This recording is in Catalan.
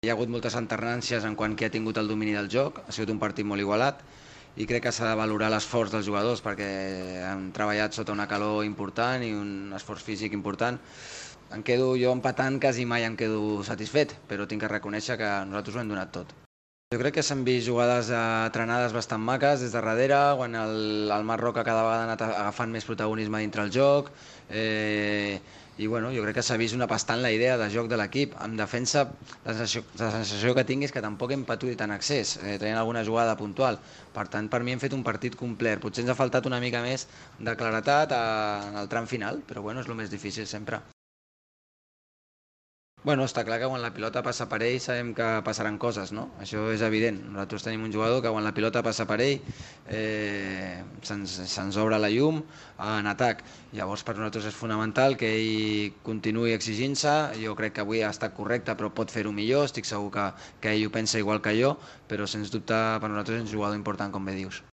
Hi ha hagut moltes alternàncies en quant que ha tingut el domini del joc, ha sigut un partit molt igualat i crec que s'ha de valorar l'esforç dels jugadors perquè han treballat sota una calor important i un esforç físic important. Em quedo jo empatant, quasi mai em quedo satisfet, però tinc que reconèixer que nosaltres ho hem donat tot. Jo crec que s'han vist jugades eh, trenades bastant maques des de darrere, quan el, el Marroca cada vegada ha anat agafant més protagonisme dintre el joc, eh, i bueno, jo crec que s'ha vist una bastant la idea de joc de l'equip. En defensa, la sensació, la sensació que tinc és que tampoc hem patut en accés, eh, traient alguna jugada puntual. Per tant, per mi hem fet un partit complet. Potser ens ha faltat una mica més de claretat a, en el tram final, però bueno, és el més difícil sempre. Bueno, està clar que quan la pilota passa per ell sabem que passaran coses, no? Això és evident. Nosaltres tenim un jugador que quan la pilota passa per ell eh, se'ns se obre la llum en atac. Llavors per nosaltres és fonamental que ell continuï exigint-se. Jo crec que avui ha estat correcte però pot fer-ho millor. Estic segur que, que ell ho pensa igual que jo, però sens dubte per nosaltres és un jugador important com bé dius.